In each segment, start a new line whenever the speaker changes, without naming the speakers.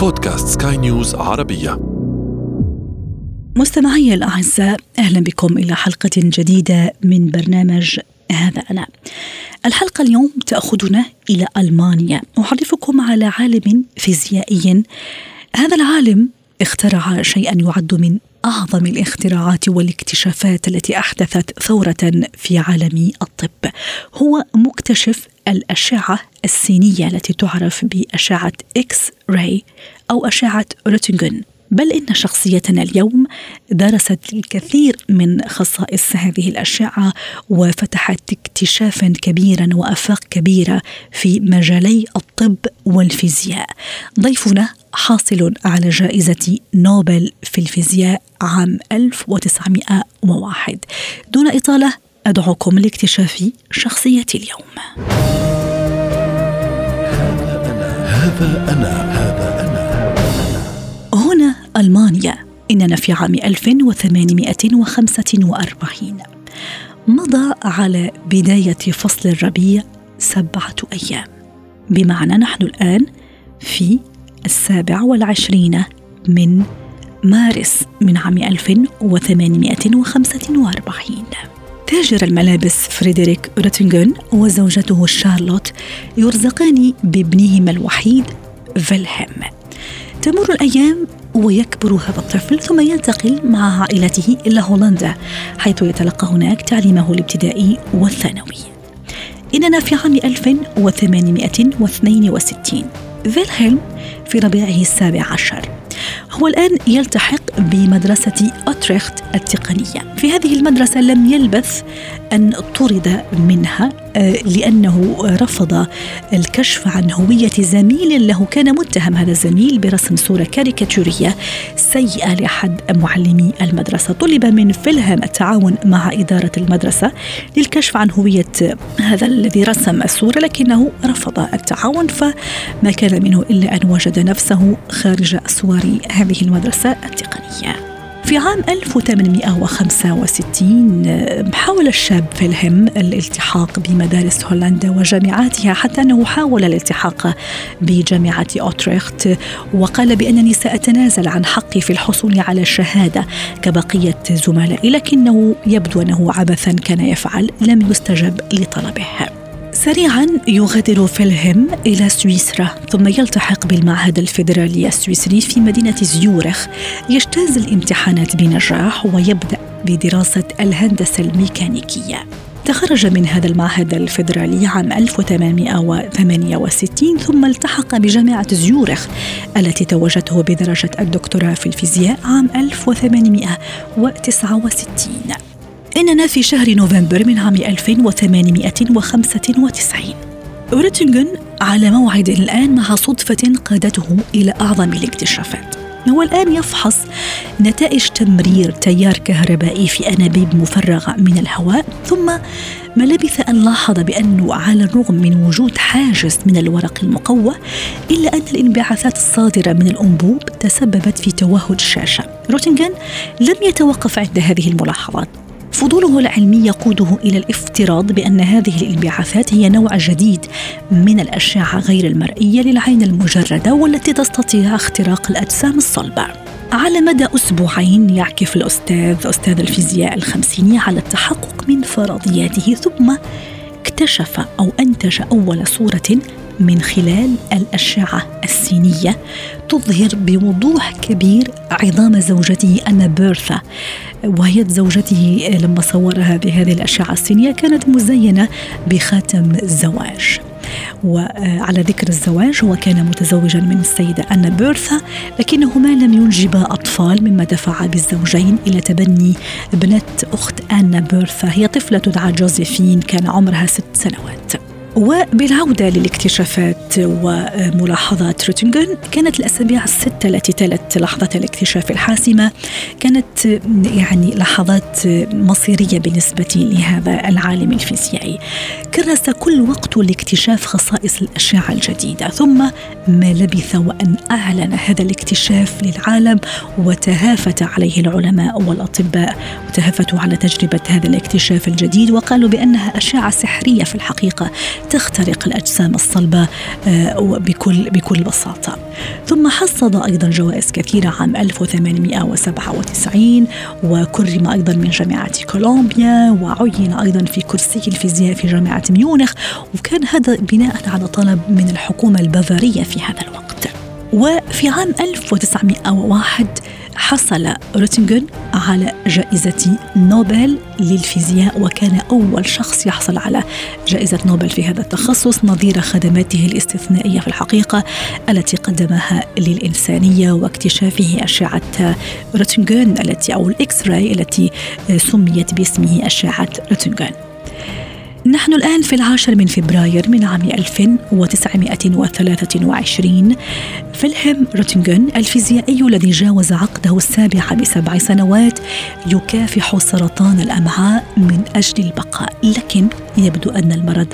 بودكاست سكاي نيوز عربية.
مستمعي الأعزاء أهلا بكم إلى حلقة جديدة من برنامج هذا أنا. الحلقة اليوم تأخذنا إلى ألمانيا. أعرفكم على عالم فيزيائي. هذا العالم اخترع شيئا يعد من أعظم الاختراعات والاكتشافات التي أحدثت ثورة في عالم الطب هو مكتشف الأشعة السينية التي تعرف بأشعة X-ray أو أشعة روتنجن بل إن شخصيتنا اليوم درست الكثير من خصائص هذه الأشعة وفتحت اكتشافا كبيرا وأفاق كبيرة في مجالي الطب والفيزياء. ضيفنا حاصل على جائزة نوبل في الفيزياء عام 1901. دون إطالة أدعوكم لاكتشاف شخصيتي اليوم.
هذا أنا هذا أنا
هنا ألمانيا إننا في عام 1845 مضى على بداية فصل الربيع سبعة أيام بمعنى نحن الآن في السابع والعشرين من مارس من عام 1845 تاجر الملابس فريدريك روتنجن وزوجته شارلوت يرزقان بابنهما الوحيد فيلهيلم تمر الأيام ويكبر هذا الطفل ثم ينتقل مع عائلته إلى هولندا حيث يتلقى هناك تعليمه الابتدائي والثانوي. إننا في عام 1862 فيلهيلم في ربيعه السابع عشر. هو الآن يلتحق بمدرسة أوتريخت التقنية. في هذه المدرسة لم يلبث أن طرد منها آه، لأنه رفض الكشف عن هوية زميل له. كان متهم هذا الزميل برسم صورة كاريكاتورية سيئة لأحد معلمي المدرسة. طلب من فيلهم التعاون مع إدارة المدرسة للكشف عن هوية هذا الذي رسم الصورة لكنه رفض التعاون فما كان منه إلا أن وجد نفسه خارج أسوار هذه المدرسة التقنية في عام 1865 حاول الشاب فيلهم الالتحاق بمدارس هولندا وجامعاتها حتى أنه حاول الالتحاق بجامعة أوتريخت وقال بأنني سأتنازل عن حقي في الحصول على الشهادة كبقية زملائي لكنه يبدو أنه عبثا كان يفعل لم يستجب لطلبه. سريعا يغادر فيلهم إلى سويسرا ثم يلتحق بالمعهد الفيدرالي السويسري في مدينة زيورخ. يجتاز الامتحانات بنجاح ويبدأ بدراسة الهندسة الميكانيكية. تخرج من هذا المعهد الفيدرالي عام 1868 ثم التحق بجامعة زيورخ التي توجته بدرجة الدكتوراه في الفيزياء عام 1869 إننا في شهر نوفمبر من عام 1895 أورتنجن على موعد الآن مع صدفة قادته إلى أعظم الاكتشافات. هو الآن يفحص نتائج تمرير تيار كهربائي في أنابيب مفرغة من الهواء ثم ما لبث أن لاحظ بأنه على الرغم من وجود حاجز من الورق المقوى إلا أن الانبعاثات الصادرة من الأنبوب تسببت في توهج الشاشة روتنجن لم يتوقف عند هذه الملاحظات. فضوله العلمي يقوده إلى الافتراض بأن هذه الانبعاثات هي نوع جديد من الأشعة غير المرئية للعين المجردة والتي تستطيع اختراق الأجسام الصلبة. على مدى أسبوعين يعكف الأستاذ أستاذ الفيزياء الخمسيني على التحقق من فرضياته ثم اكتشف أو أنتج أول صورة من خلال الأشعة السينية تظهر بوضوح كبير عظام زوجته أنا بيرثا وهي زوجته لما صورها بهذه الأشعة السينية كانت مزينة بخاتم الزواج. وعلى ذكر الزواج هو كان متزوجا من السيدة أنا بيرثا لكنهما لم ينجبا أطفال مما دفع بالزوجين إلى تبني ابنة أخت أنا بيرثا. هي طفلة تدعى جوزيفين كان عمرها ست سنوات. وبالعودة للاكتشافات وملاحظات روتنجن كانت الأسابيع الستة التي تلت لحظة الاكتشاف الحاسمة. كانت يعني لحظات مصيرية بالنسبة لهذا العالم الفيزيائي. كرس كل وقته لاكتشاف خصائص الأشعة الجديدة. ثم ما لبث وأن أعلن هذا الاكتشاف للعالم وتهافت عليه العلماء والأطباء. وتهافتوا على تجربة هذا الاكتشاف الجديد وقالوا بأنها أشعة سحرية في الحقيقة. تخترق الأجسام الصلبة آه، بكل بكل بساطة. ثم حصد أيضا جوائز كثيرة عام 1897 وكرم أيضا من جامعة كولومبيا وعين أيضا في كرسي الفيزياء في جامعة ميونخ وكان هذا بناء على طلب من الحكومة البافارية في هذا الوقت. وفي عام 1901 حصل روتنجن على جائزة نوبل للفيزياء وكان أول شخص يحصل على جائزة نوبل في هذا التخصص نظير خدماته الاستثنائية في الحقيقة التي قدمها للإنسانية واكتشافه أشعة روتنجن التي أو ال X-ray التي سميت باسمه أشعة روتنجن نحن الآن في العاشر من فبراير من عام 1923 فيلهم روتنجن الفيزيائي الذي جاوز عقده السابع بسبع سنوات يكافح سرطان الأمعاء من أجل البقاء. لكن يبدو أن المرض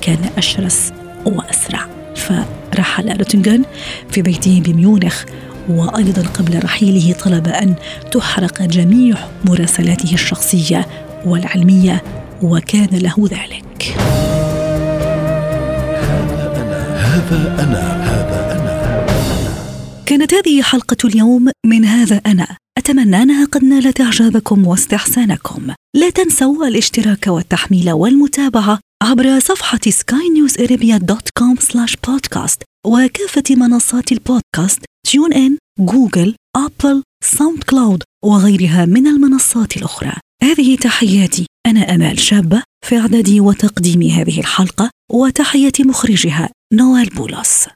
كان أشرس وأسرع. فرحل روتنجن في بيته بميونخ وأيضا قبل رحيله طلب أن تحرق جميع مراسلاته الشخصية والعلمية. وكان له ذلك.
هذا أنا هذا أنا. هذا أنا
كانت هذه حلقة اليوم من هذا أنا. أتمنى أنها قد نالت إعجابكم واستحسانكم. لا تنسوا الاشتراك والتحميل والمتابعة عبر صفحة skynewsarabia.com بودكاست وكافة منصات البودكاست TuneIn، جوجل، أبل، SoundCloud وغيرها من المنصات الأخرى. هذه تحياتي. أنا أمال شابة في إعداد وتقديم هذه الحلقة وتحية مخرجها نوال بولس